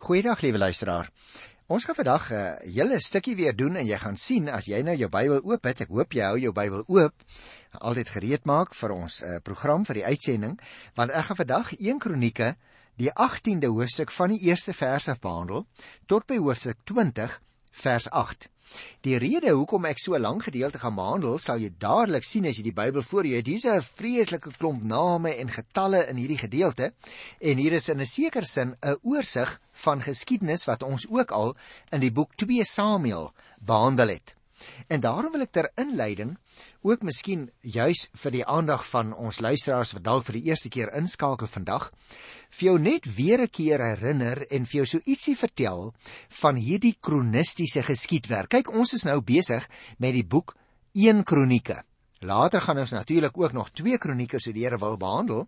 Goeiedag liewe luisteraar. Ons gaan vandag 'n uh, hele stukkie weer doen en jy gaan sien as jy nou jou Bybel oop het. Ek hoop jy hou jou Bybel oop. Altyd gereed maak vir ons uh, program vir die uitsending, want ek gaan vandag 1 Kronieke die 18de hoofstuk van die eerste vers af behandel tot by hoofstuk 20 vers 8. Die rede hoekom ek so lank gedeelte gaan behandel, sal jy dadelik sien as jy die Bybel voor jou het. Hier's 'n vreeslike klomp name en getalle in hierdie gedeelte en hier is in 'n sekere sin 'n oorsig van geskiedenis wat ons ook al in die boek 2 Samuel behandel het. En daarom wil ek ter inleiding ook miskien juis vir die aandag van ons luisteraars wat dalk vir die eerste keer inskakel vandag vir jou net weer 'n keer herinner en vir jou so ietsie vertel van hierdie kronistiese geskiedwerk. Kyk, ons is nou besig met die boek 1 Kronieke. Later gaan ons natuurlik ook nog twee kronieke se die Here wil behandel.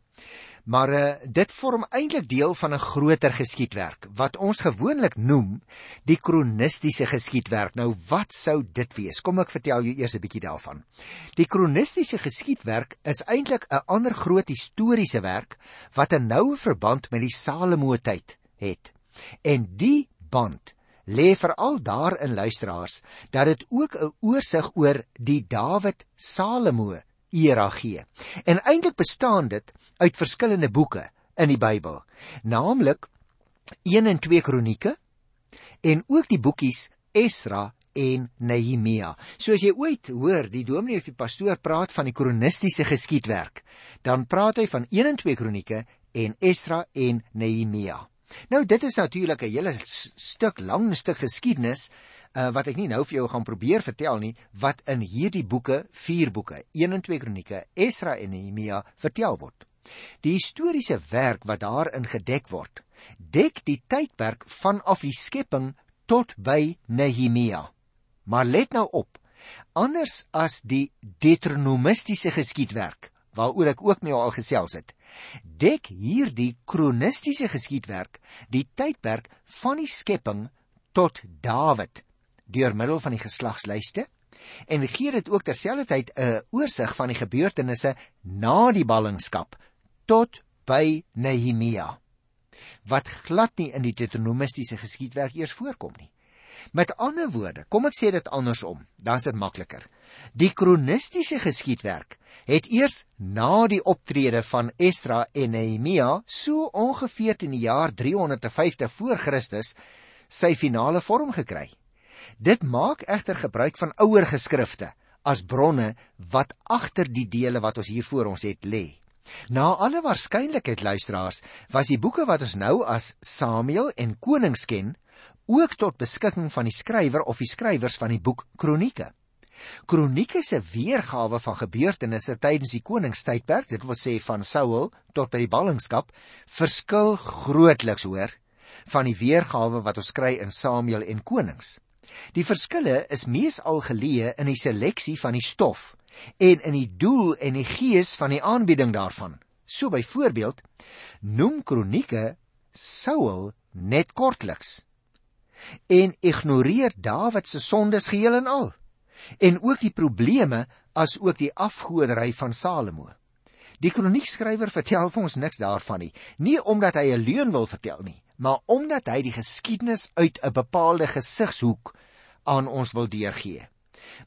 Maar uh, dit vorm eintlik deel van 'n groter geskiedwerk wat ons gewoonlik noem die kronistiese geskiedwerk. Nou wat sou dit wees? Kom ek vertel jou eers 'n bietjie daarvan. Die kronistiese geskiedwerk is eintlik 'n ander groot historiese werk wat 'n noue verband met die Salomo tyd het. En die band lê veral daarin luisteraars dat dit ook 'n oorsig oor die Dawid Salomo era gee. En eintlik bestaan dit uit verskillende boeke in die Bybel, naamlik 1 en 2 Kronieke en ook die boekies Esra en Nehemia. So as jy ooit hoor die dominee of die pastoor praat van die kronistiese geskiedwerk, dan praat hy van 1 en 2 Kronieke en Esra en Nehemia. Nou dit is natuurlik 'n hele stuk lang stuk geskiedenis uh, wat ek nie nou vir jou gaan probeer vertel nie wat in hierdie boeke, vier boeke, 1 en 2 Kronieke, Esra en Nehemia vertel word. Die historiese werk wat daarin gedek word, dek die tydperk vanaf die skepping tot by Nehemia. Maar let nou op, anders as die Deuteronomistiese geskiedwerk waaroor ek ook nou al gesels het, dek hierdie kronistiese geskiedwerk die tydperk van die skepping tot Dawid deur middel van die geslagslyste en gee dit ook terselfdertyd 'n oorsig van die gebeurtenisse na die ballingskap tot by Nehemia wat glad nie in die Deuteronomistiese geskiedwerk eers voorkom nie. Met ander woorde, kom ek sê dit andersom, dan is dit makliker. Die kronistiese geskiedwerk het eers na die optrede van Esdra en Nehemia, so ongeveer in die jaar 350 voor Christus, sy finale vorm gekry. Dit maak egter gebruik van ouer geskrifte as bronne wat agter die dele wat ons hier voor ons het lê. Na alle waarskynlikheid luisteraars, was die boeke wat ons nou as Samuel en Konings ken, ook tot beskikking van die skrywer of die skrywers van die boek Kronieke. Kronieke se weergawe van gebeurtenisse tydens die koningstydperk, dit wil sê van Saul tot by die ballingskap, verskil grootliks hoor van die weergawe wat ons kry in Samuel en Konings. Die verskille is meesal geleë in die seleksie van die stof en in die doel en die gees van die aanbieding daarvan. So byvoorbeeld noem Kronieke Saul net kortliks en ignoreer Dawid se sondes geheel en al en ook die probleme as ook die afgoderry van Salomo. Die kroniekskrywer vertel vir ons niks daarvan nie, nie omdat hy 'n leuen wil vertel nie, maar omdat hy die geskiedenis uit 'n bepaalde gesigshoek aan ons wil deurgee.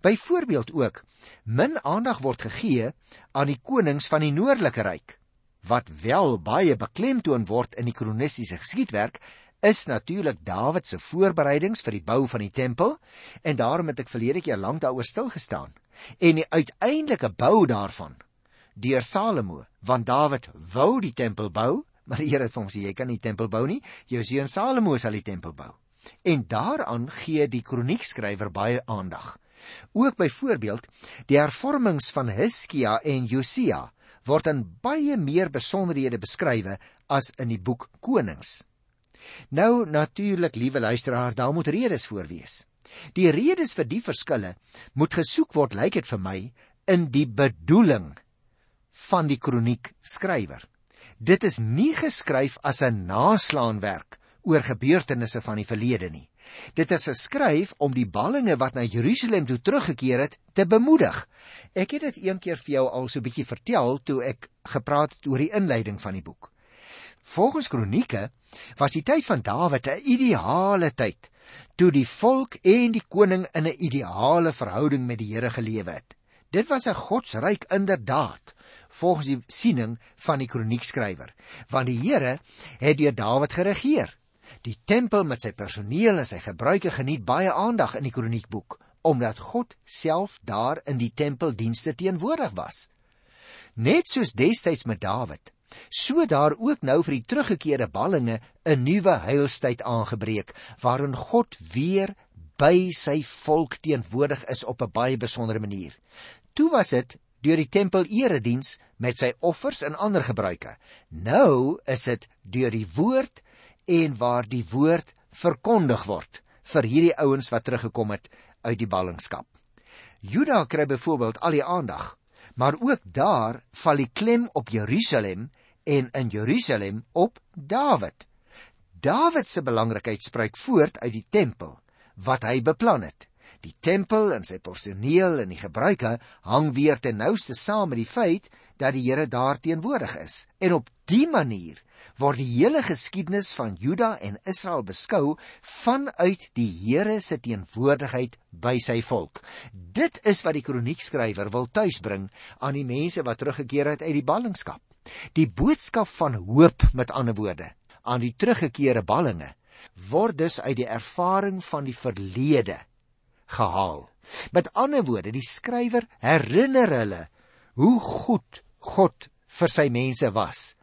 Byvoorbeeld ook min aandag word gegee aan die konings van die noordelike ryk wat wel baie beklemtoon word in die kronistiese geskiedwerk is natuurlik Dawid se voorbereidings vir die bou van die tempel en daarom het ek verlede keer lank daaroor stil gestaan. En die uiteindelike bou daarvan deur Salomo, want Dawid wou die tempel bou, maar die Here het vir hom gesê jy kan nie tempel bou nie, jou seun Salomo sal die tempel bou. En daaraan gee die kroniekskrywer baie aandag. Ook byvoorbeeld die hervormings van Hiskia en Josia word in baie meer besonderhede beskrywe as in die boek Konings. Nou natuurlik, liewe luisteraar, daar moet redes voor wees. Die redes vir die verskille moet gesoek word, lyk dit vir my, in die bedoeling van die kroniek skrywer. Dit is nie geskryf as 'n naslaanwerk oor gebeurtenisse van die verlede nie. Dit is geskryf om die ballinge wat na Jerusalem toe teruggekeer het te bemoedig. Ek het dit een keer vir jou al so 'n bietjie vertel toe ek gepraat het oor die inleiding van die boek. Volgens Kronieke was die tyd van Dawid 'n ideale tyd toe die volk en die koning in 'n ideale verhouding met die Here gelewe het. Dit was 'n godsryk inderdaad volgens die siening van die kroniekskrywer, want die Here het deur Dawid geregeer. Die tempel met sy personeel en sy gebruike geniet baie aandag in die kroniekboek omdat God self daar in die tempeldienste teenwoordig was. Net soos destyds met Dawid, so daar ook nou vir die teruggekeerde ballinge 'n nuwe heilstyd aangebreek waarin God weer by sy volk teenwoordig is op 'n baie besondere manier. Toe was dit deur die tempel erediens met sy offers en ander gebruike. Nou is dit deur die woord en waar die woord verkondig word vir hierdie ouens wat teruggekom het uit die ballingskap. Juda kry byvoorbeeld al die aandag, maar ook daar val die klem op Jerusalem en in Jerusalem op Dawid. Dawid se belangrikheid spruit voort uit die tempel wat hy beplan het. Die tempel en sy personeel en die gebruike hang weer ten nouste saam met die feit dat die Here daar teenwoordig is. En op dië manier word die hele geskiedenis van Juda en Israel beskou vanuit die Here se teenwoordigheid by sy volk. Dit is wat die kroniekskrywer wil tuisbring aan die mense wat teruggekeer het uit die ballingskap. Die boodskap van hoop met ander woorde aan die teruggekeerde ballinge word dus uit die ervaring van die verlede gehaal. Met ander woorde, die skrywer herinner hulle hoe goed God vir sy mense was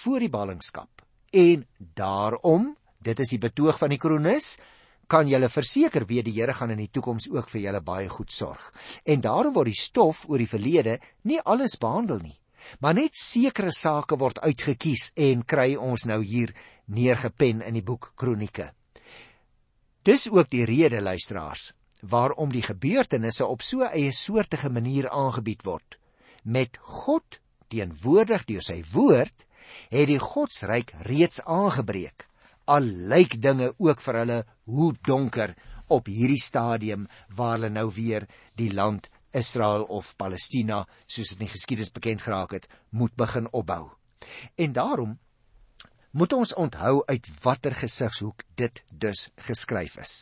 voor die ballingskap. En daarom, dit is die betoog van die kronikus, kan julle verseker weet die Here gaan in die toekoms ook vir julle baie goed sorg. En daarom word die stof oor die verlede nie alles behandel nie, maar net sekere sake word uitgekies en kry ons nou hier neergepen in die boek Kronieke. Dis ook die rede luisteraars waarom die gebeurtenisse op so 'n eie soortige manier aangebied word. Met God teenwoordig deur sy woord het die godsryk reeds aangebreek. Al lyk dinge ook vir hulle hoe donker op hierdie stadium waar hulle nou weer die land Israel of Palestina, soos dit in die geskiedenis bekend geraak het, moet begin opbou. En daarom moet ons onthou uit watter gesigshoek dit dus geskryf is.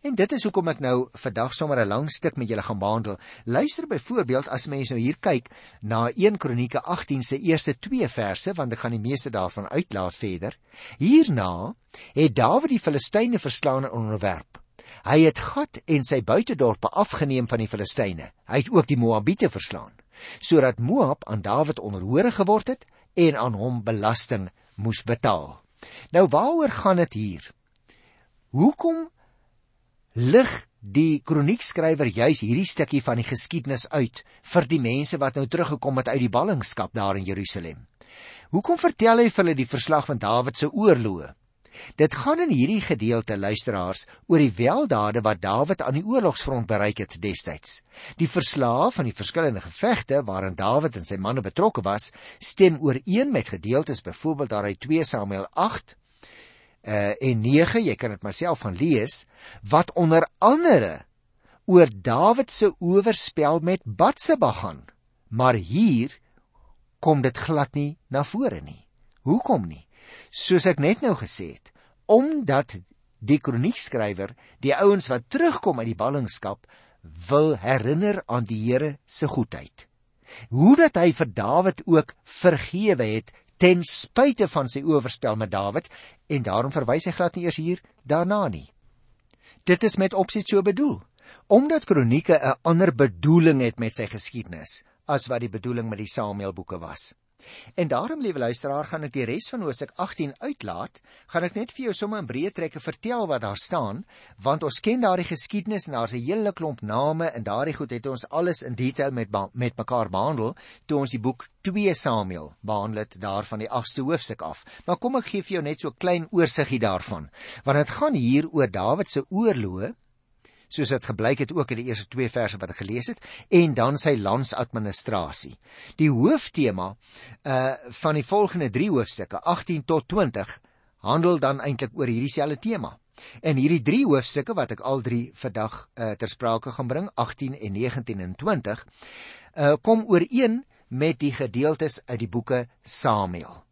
En dit is hoekom ek nou vandag sommer 'n lang stuk met julle gaan behandel. Luister byvoorbeeld as mense nou hier kyk na 1 Kronieke 18 se eerste 2 verse want ek gaan die meeste daarvan uitlaat verder. Hierna het Dawid die Filistyne verslaan en onderwerp. Hy het Gat en sy buitedorpe afgeneem van die Filistyne. Hy het ook die Moabiete verslaan sodat Moab aan Dawid onderhore geword het en aan hom belasting moes betaal. Nou waaroor gaan dit hier? Hoekom lig die kroniekskrywer juis hierdie stukkie van die geskiedenis uit vir die mense wat nou teruggekom het uit die ballingskap daar in Jerusalem? Hoekom vertel hy vir hulle die verslag van Dawid se oorloë? Dit gaan in hierdie gedeelte luisteraars oor die weldade wat Dawid aan die oorlogsfront bereik het destyds. Die verslae van die verskillende gevegte waarin Dawid en sy manne betrokke was, stem ooreen met gedeeltes byvoorbeeld daar uit 2 Samuel 8 uh, en 9, jy kan dit maar self gaan lees, wat onder andere oor Dawid se oorspel met Batseba gaan. Maar hier kom dit glad nie na vore nie. Hoekom nie? Soos ek net nou gesê het, omdat die kroniekskrywer die ouens wat terugkom uit die ballingskap wil herinner aan die Here se goedheid. Hoe dat hy vir Dawid ook vergewe het ten spyte van sy oorspel met Dawid en daarom verwys hy glad nie eers hier daarna nie. Dit is met opset so bedoel omdat kronieke 'n ander bedoeling het met sy geskiedenis as wat die bedoeling met die Samuelboeke was. En daarom, liewe luisteraar, gaan ek die res van Hoofstuk 18 uitlaat, gaan ek net vir jou sommer in breë trekke vertel wat daar staan, want ons ken daardie geskiedenis en daar's 'n hele klomp name en daardie goed het ons alles in detail met met mekaar behandel toe ons die boek 2 Samuel behandel het daar van die 8ste hoofstuk af. Maar kom ek gee vir jou net so 'n klein oorsiggie daarvan, want dit gaan hier oor Dawid se oorloë soos dit gebleik het ook in die eerste 2 verse wat ek gelees het en dan sy landsadministrasie. Die hooftema uh van die volgende 3 hoofstukke 18 tot 20 handel dan eintlik oor hierdie selfde tema. En hierdie 3 hoofstukke wat ek al 3 vandag uh ter sprake gaan bring, 18 en 19 en 20, uh kom ooreen met die gedeeltes uit die boeke Samuel.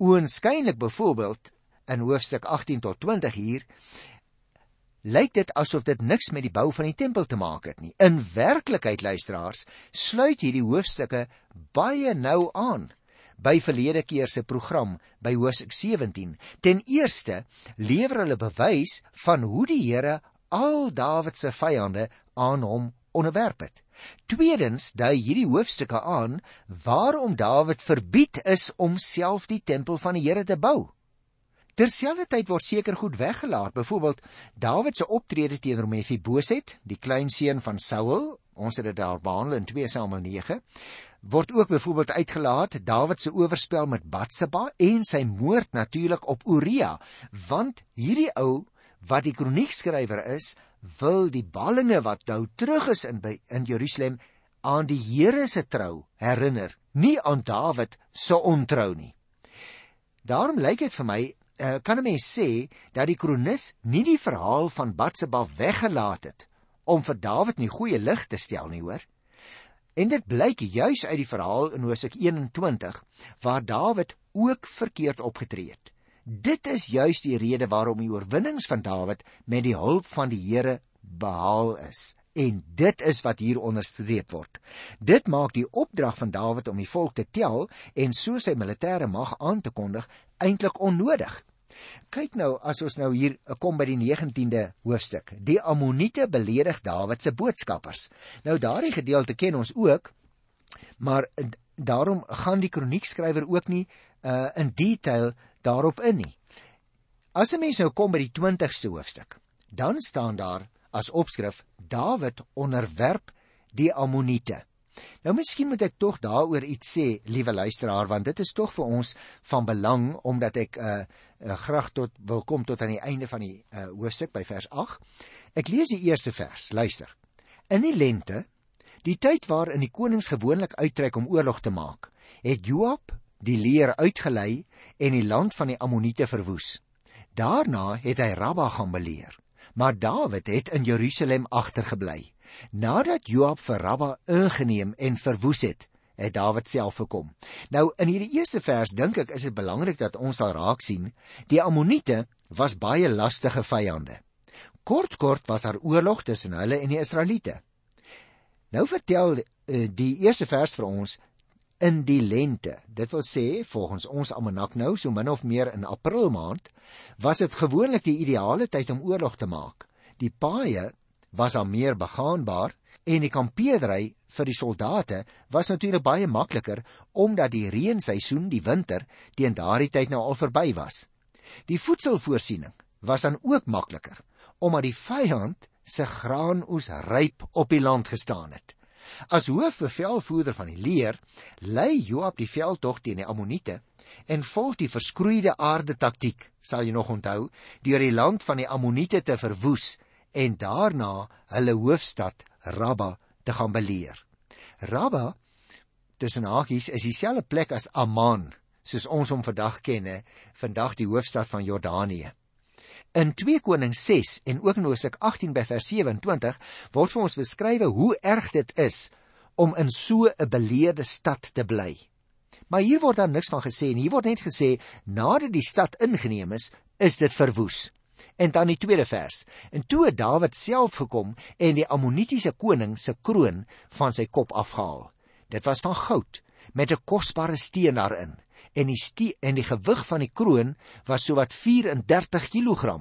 Oënskynlik byvoorbeeld in hoofstuk 18 tot 20 hier lyk dit asof dit niks met die bou van die tempel te maak het nie. In werklikheid luisteraars, sluit hierdie hoofstukke baie nou aan by verlede keer se program by Hosea 17. Ten eerste lewer hulle bewys van hoe die Here al Dawid se vyande aan hom onderwerp het. Tweedens dui hierdie hoofstukke aan waarom Dawid verbied is om self die tempel van die Here te bou. Terselfdertyd word seker goed weggelaat, byvoorbeeld Dawid se optrede teenoor Mephiboset, die kleinseun van Saul, ons het dit daar behandel in 2 Samuel 9, word ook byvoorbeeld uitgelaat Dawid se oorspel met Batseba en sy moord natuurlik op Uria, want hierdie ou wat die kroniekskrywer is, wil die ballinge wat nou terug is in by in Jerusalem aan die Here se trou herinner, nie aan Dawid se ontrou nie. Daarom lyk dit vir my uh, kan 'n mens sê dat die kronikus nie die verhaal van Batseba weggelaat het om vir Dawid nie goeie lig te stel nie, hoor. En dit blyk juis uit die verhaal in Hosea 21 waar Dawid ook verkeerd opgetree het. Dit is juis die rede waarom die oorwinnings van Dawid met die hulp van die Here behaal is. En dit is wat hier onderstreep word. Dit maak die opdrag van Dawid om die volk te tel en so sy militêre mag aan te kondig eintlik onnodig. Kyk nou as ons nou hier kom by die 19de hoofstuk. Die Ammoniete beledig Dawid se boodskappers. Nou daardie gedeelte ken ons ook, maar daarom gaan die kroniekskrywer ook nie uh in detail daarop in nie. As 'n mens nou kom by die 20ste hoofstuk, dan staan daar as opskrif Dawid onderwerp die Ammoniete. Nou miskien moet ek tog daaroor iets sê, liewe luisteraar, want dit is tog vir ons van belang omdat ek uh, uh graag tot wil kom tot aan die einde van die uh hoofstuk by vers 8. Ek lees die eerste vers. Luister. In die lente, die tyd waarin die konings gewoonlik uittrek om oorlog te maak, het Joab die leer uitgelei en die land van die Ammoniete verwoes. Daarna het hy Rabba gaan beleer, maar Dawid het in Jerusalem agtergebly. Nadat Joab vir Rabba ingeneem en verwoes het, het Dawid self gekom. Nou in hierdie eerste vers dink ek is dit belangrik dat ons sal raak sien, die Ammoniete was baie lastige vyande. Kort kort was daar oorlog tussen hulle en die Israeliete. Nou vertel uh, die eerste vers vir ons in die lente. Dit wil sê volgens ons almanak nou so min of meer in April maand was dit gewoonlik die ideale tyd om oorlog te maak. Die paaie was al meer begaanbaar en die kampeerdery vir die soldate was natuurlik baie makliker omdat die reenseisoen, die winter, teen daardie tyd nou al verby was. Die voedselvoorsiening was dan ook makliker omdat die vyand se graanoes ryp op die land gestaan het. As hoofbevelvoerder van die leer, lei Joab die veldtog teen die Ammoniete en volg die verskroeide aarde taktiek, sal jy nog onthou, deur die land van die Ammoniete te verwoes en daarna hulle hoofstad Rabba te gaan beleer. Rabba tussen hakies is dieselfde plek as Amman, soos ons hom vandag ken, vandag die hoofstad van Jordanië. In 2 Konings 6 en ook in Hosea 18 by vers 27 word vir ons beskryf hoe erg dit is om in so 'n beleerde stad te bly. Maar hier word daar niks van gesê en hier word net gesê nadat die stad ingeneem is, is dit verwoes. En dan die tweede vers. En toe het Dawid self gekom en die Ammonitiese koning se kroon van sy kop afgehaal. Dit was van goud met 'n kosbare steen daarin en die stie, en die gewig van die kroon was sowat 34 kg.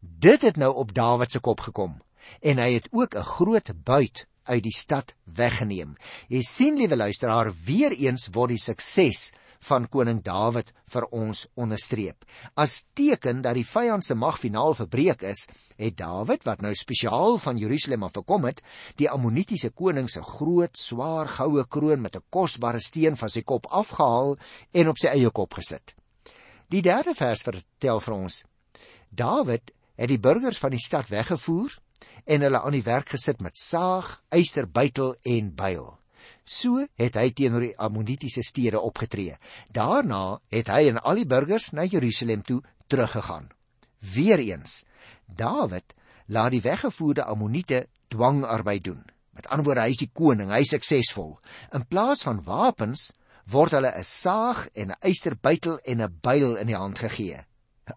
Dit het nou op Dawid se kop gekom en hy het ook 'n groot buit uit die stad weggeneem. Jy sien liewe luisteraar, weer eens word die sukses van koning Dawid vir ons onderstreep. As teken dat die vyand se mag finaal verbreek is, het Dawid, wat nou spesiaal van Jerusalem af gekom het, die Ammonitiese koning se groot, swaar goue kroon met 'n kosbare steen van sy kop afgehaal en op sy eie kop gesit. Die derde vers vertel vir ons: Dawid het die burgers van die stad weggevoer en hulle aan die werk gesit met saag, eysterbytel en byl. So het hy teenoor die Ammonitiese stede opgetree. Daarna het hy en al die burgers na Jerusalem toe teruggegaan. Weereens, Dawid laat die weggevoerde Ammoniete dwangarbeid doen. Met ander woorde, hy is die koning, hy is suksesvol. In plaas van wapens word hulle 'n saag en 'n eysterbytel en 'n byl in die hand gegee.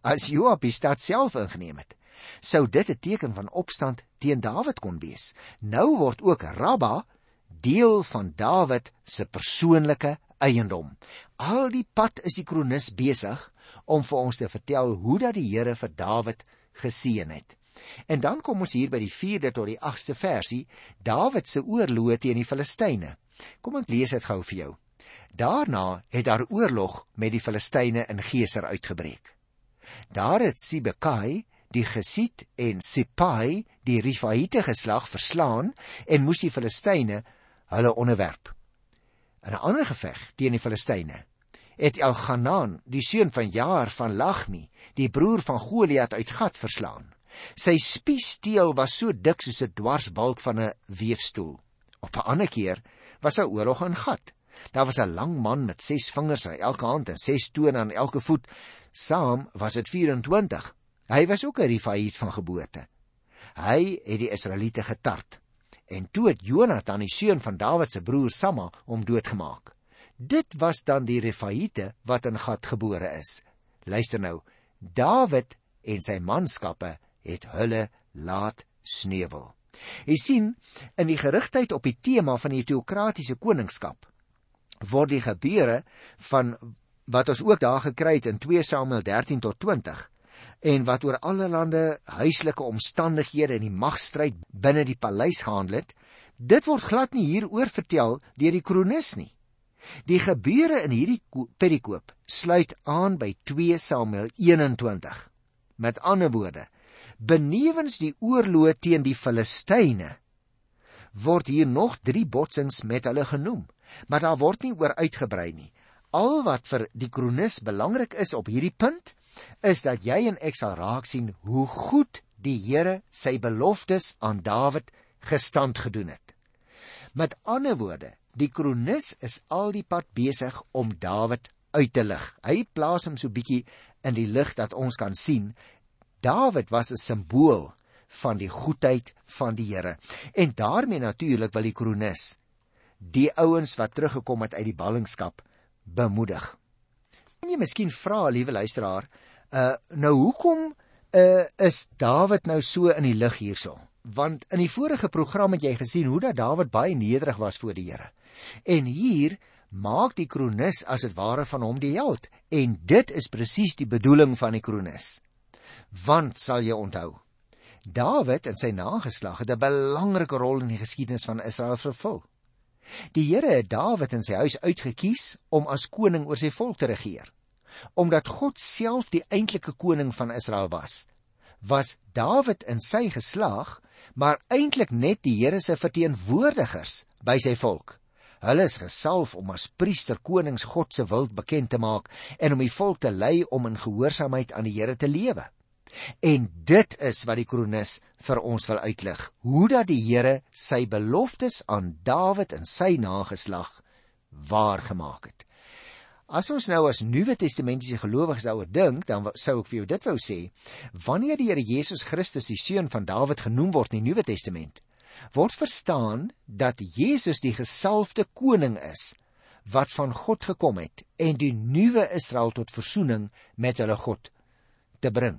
As Joab die stad self ingeneem het, sou dit 'n teken van opstand teen Dawid kon wees. Nou word ook Rabba deel van Dawid se persoonlike eiendom. Al die pad is die kronikus besig om vir ons te vertel hoe dat die Here vir Dawid geseën het. En dan kom ons hier by die 4de tot die 8ste versie, Dawid se oorlog teen die Filistyne. Kom ek lees dit gou vir jou. Daarna het daar oorlog met die Filistyne in Geser uitgebreek. Daar het Sibekai die Gesiet en Sipai die Rifaite geslag verslaan en moes die Filistyne hulle onderwerp. In 'n ander geveg teen die Filistyne het Elganan, die seun van Jaar van Lagmi, die broer van Goliat uit Gat verslaan. Sy spiessteel was so dik soos 'n dwarsbalk van 'n weefstoel. Op 'n ander keer was daar oorlog in Gat. Daar was 'n lang man met 6 vingers aan elke hand en 6 tone aan elke voet. Saam was dit 24. Hy was ook 'n Rifait van geboorte. Hy het die Israeliete getart. En toe het Jonathan, die seun van Dawid se broer Samma, hom doodgemaak. Dit was dan die Rifaite wat in Gat gebore is. Luister nou. Dawid en sy manskappe het hulle laat sneuwel. Jy sien, in die gerigtheid op die tema van die teokratiese koningskap word die gebeure van wat ons ook daar gekry het in 2 Samuel 13 tot 20 en wat oor allerlei huislike omstandighede en die magstryd binne die paleis gehandel het, dit word glad nie hieroor vertel deur die kronikus nie. Die gebeure in hierdie perikoop sluit aan by 2 Samuel 21. Met ander woorde, benewens die oorlog teen die Filistyne word hier nog 3 botsings met hulle genoem, maar daar word nie oor uitgebrei nie. Al wat vir die kronikus belangrik is op hierdie punt is dat jy en ek sal raak sien hoe goed die Here sy beloftes aan Dawid gestand gedoen het. Met ander woorde, die kronikus is al die pad besig om Dawid uit te lig. Hy plaas hom so bietjie in die lig dat ons kan sien Dawid was 'n simbool van die goedheid van die Here. En daarmee natuurlik wil die kronikus die ouens wat teruggekom het uit die ballingskap bemoedig. Jy miskien vra, liewe luisteraar, uh nou hoekom uh is Dawid nou so in die lig hierso? Want in die vorige program het jy gesien hoe dat Dawid baie nederig was voor die Here. En hier maak die kronikus as dit ware van hom die held en dit is presies die bedoeling van die kronikus. Want sal jy onthou, Dawid en sy nageslag het 'n belangrike rol in die geskiedenis van Israel vervul. Die Here het Dawid in sy huis uitgekies om as koning oor sy volk te regeer. Omdat God self die eintlike koning van Israel was, was Dawid in sy geslag maar eintlik net die Here se verteenwoordigers by sy volk. Hulle is gesalf om as priester konings God se wil bekend te maak en om die volk te lei om in gehoorsaamheid aan die Here te lewe. En dit is wat die kronikus vir ons wil uitlig, hoe dat die Here sy beloftes aan Dawid en sy nageslag waargemaak het. As ons nou as Nuwe Testamentiese gelowiges daaroor dink, dan sou ek vir jou dit wou sê, wanneer die Here Jesus Christus die seun van Dawid genoem word in die Nuwe Testament, word verstaan dat Jesus die gesalfde koning is wat van God gekom het en die nuwe Israel tot verzoening met hulle God te bring.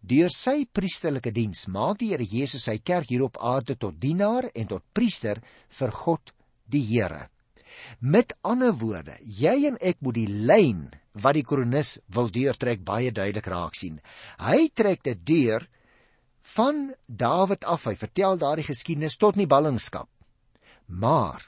Deur sy priesterlike diens maak die Here Jesus sy kerk hier op aarde tot dienaar en tot priester vir God die Here. Met ander woorde, jy en ek moet die lyn wat die kronikus wil deurtrek baie duidelik raak sien. Hy trek dit deur van Dawid af. Hy vertel daardie geskiedenis tot in die ballingskap. Maar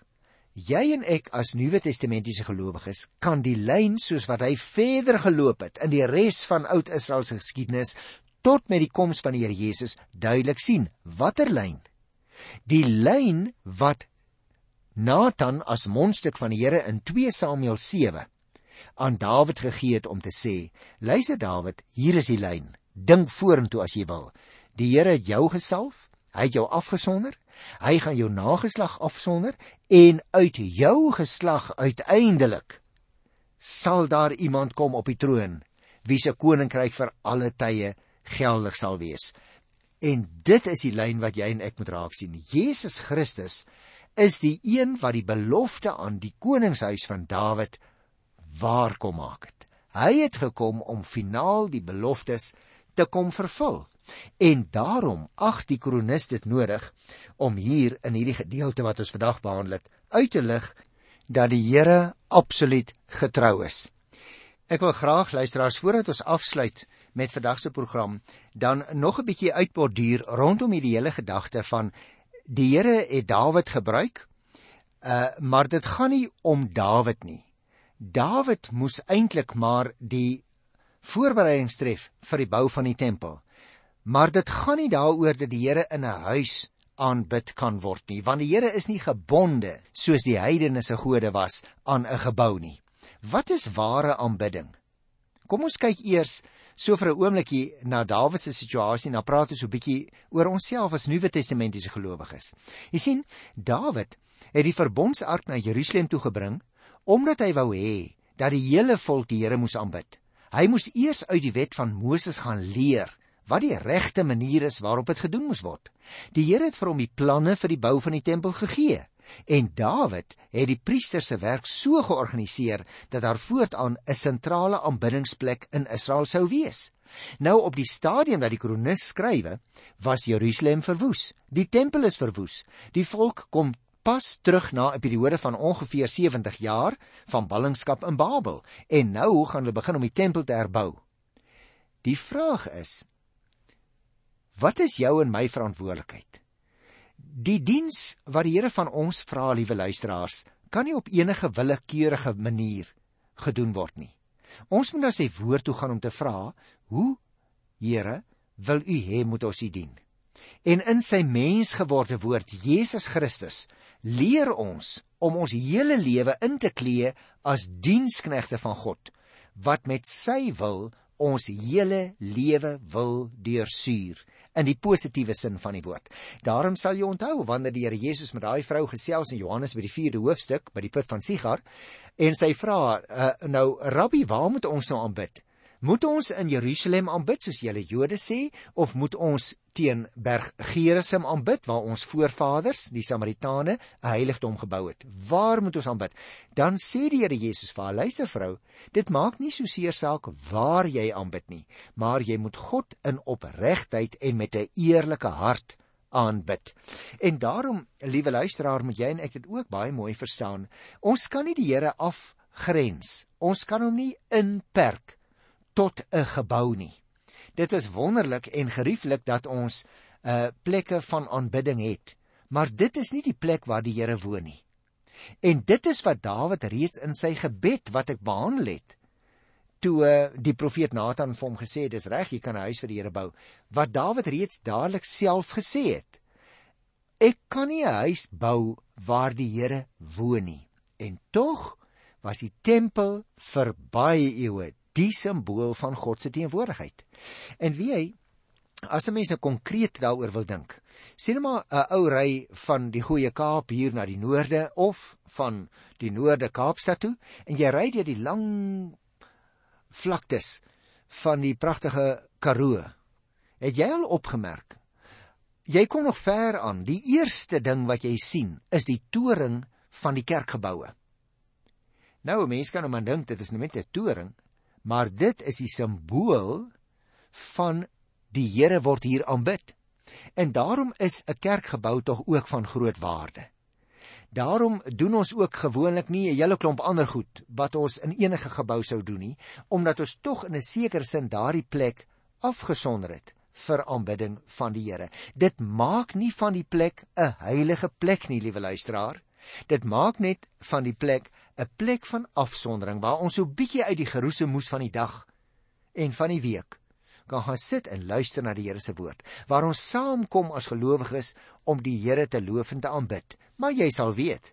jy en ek as Nuwe Testamentiese gelowiges kan die lyn soos wat hy verder geloop het in die res van Oud-Israel se geskiedenis tot met die koms van die Here Jesus duidelik sien. Watter lyn? Die lyn wat Nathan as mondstuk van die Here in 2 Samuel 7 aan Dawid gegee het om te sê: "Luister Dawid, hier is die lyn. Dink vorentoe as jy wil. Die Here het jou gesalf, hy het jou afgesonder, hy gaan jou nageslag afsonder en uit jou geslag uiteindelik sal daar iemand kom op die troon wie se koninkryk vir alle tye geldig sal wees. En dit is die lyn wat jy en ek moet raak sien. Jesus Christus is die een wat die belofte aan die koningshuis van Dawid waar kom maak het. Hy het gekom om finaal die beloftes te kom vervul. En daarom ag die kronikus dit nodig om hier in hierdie gedeelte wat ons vandag behandel het, uit te lig dat die Here absoluut getrou is. Ek wil graag luisteraars voordat ons afsluit met vandag se program dan nog 'n bietjie uitborduur rondom hierdie hele gedagte van die Here het Dawid gebruik. Uh maar dit gaan nie om Dawid nie. Dawid moes eintlik maar die voorbereidings tref vir die bou van die tempel. Maar dit gaan nie daaroor dat die Here in 'n huis aanbid kan word nie, want die Here is nie gebonde soos die heidene se gode was aan 'n gebou nie. Wat is ware aanbidding? Kom ons kyk eers so vir 'n oombliekie na Dawid se situasie, dan praat ons so 'n bietjie oor onsself as Nuwe Testamentiese gelowiges. Jy sien, Dawid het die verbondsark na Jerusalem toe gebring omdat hy wou hê dat die hele volk die Here moes aanbid. Hy moes eers uit die wet van Moses gaan leer wat die regte manier is waarop dit gedoen moes word. Die Here het vir hom die planne vir die bou van die tempel gegee. En Dawid het die priester se werk so georganiseer dat daar voortaan 'n sentrale aanbiddingsplek in Israel sou wees. Nou op die stadium dat die kronikus skrywe, was Jerusalem verwoes. Die tempel is verwoes. Die volk kom pas terug na 'n periode van ongeveer 70 jaar van ballingskap in Babel en nou gaan hulle begin om die tempel te herbou. Die vraag is: Wat is jou en my verantwoordelikheid? Die diens wat die Here van ons vra, liewe luisteraars, kan nie op enige willekeurige manier gedoen word nie. Ons moet na sy woord toe gaan om te vra, hoe Here wil u hê moet ons u dien? En in sy mensgeworde woord Jesus Christus leer ons om ons hele lewe in te klee as diensknegte van God wat met sy wil ons hele lewe wil deursuur in die positiewe sin van die woord. Daarom sal jy onthou wanneer die Here Jesus met daai vrou gesels in Johannes by die 4de hoofstuk by die put van Sigar en sy vra uh, nou Rabbi, waar moet ons nou aanbid? Moet ons in Jerusalem aanbid soos julle Jode sê of moet ons teen Berg Gerizim aanbid waar ons voorvaders, die Samaritane, 'n heiligdom gebou het? Waar moet ons aanbid? Dan sê die Here Jesus vir haar: "Luister vrou, dit maak nie so seer saak waar jy aanbid nie, maar jy moet God in opregtheid en met 'n eerlike hart aanbid." En daarom, liewe luisteraar, moet jy en ek dit ook baie mooi verstaan. Ons kan nie die Here afgrens. Ons kan hom nie inperk tot 'n gebou nie. Dit is wonderlik en gerieflik dat ons 'n uh, eh, plekke van aanbidding het, maar dit is nie die plek waar die Here woon nie. En dit is wat Dawid reeds in sy gebed wat ek behandel het, toe uh, die profeet Nathan vir hom gesê het, dis reg, jy kan 'n huis vir die Here bou, wat Dawid reeds dadelik self gesê het. Ek kan nie 'n huis bou waar die Here woon nie. En tog was die tempel vir baie eeue die simbool van God se teenwoordigheid. En wie hy as 'n mens nou konkreet daaroor wil dink. Sien nou maar 'n ou ry van die Goeie Kaap hier na die noorde of van die noorde Kaapstad toe en jy ry deur die lang vlaktes van die pragtige Karoo. Het jy al opgemerk? Jy kom nog ver aan. Die eerste ding wat jy sien is die toring van die kerkgeboue. Nou 'n mens kan hom nou dink dit is net 'n toring, maar dit is die simbool van die Here word hier aanbid. En daarom is 'n kerkgebou tog ook van groot waarde. Daarom doen ons ook gewoonlik nie 'n hele klomp ander goed wat ons in enige gebou sou doen nie, omdat ons tog in 'n sekere sin daardie plek afgesonder het vir aanbidding van die Here. Dit maak nie van die plek 'n heilige plek nie, liewe luisteraar. Dit maak net van die plek 'n plek van afsondering waar ons so bietjie uit die geroese moes van die dag en van die week kan gaan sit en luister na die Here se woord, waar ons saamkom as gelowiges om die Here te loof en te aanbid. Maar jy sal weet,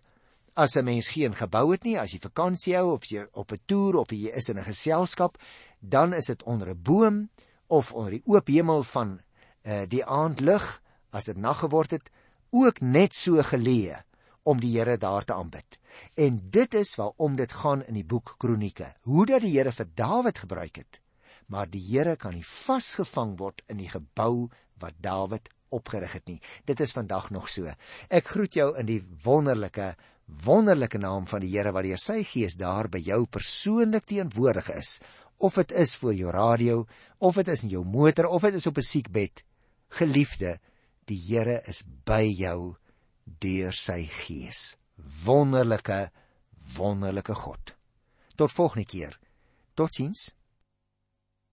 as 'n mens geen gebou het nie, as jy vakansie hou of jy op 'n toer of jy is in 'n geselskap, dan is dit onder 'n boom of onder die oop hemel van uh, die aandlig as dit nag geword het, ook net so geleë om die Here daar te aanbid. En dit is waarom dit gaan in die boek Kronieke. Hoe dat die Here vir Dawid gebruik het, maar die Here kan nie vasgevang word in die gebou wat Dawid opgerig het nie. Dit is vandag nog so. Ek groet jou in die wonderlike wonderlike naam van die Here wat deur sy gees daar by jou persoonlik teenwoordig is. Of dit is voor jou radio, of dit is in jou motor, of dit is op 'n siekbed. Geliefde, die Here is by jou deur sy gees. Wonderlike wonderlike God. Tot volgende keer. Totsiens.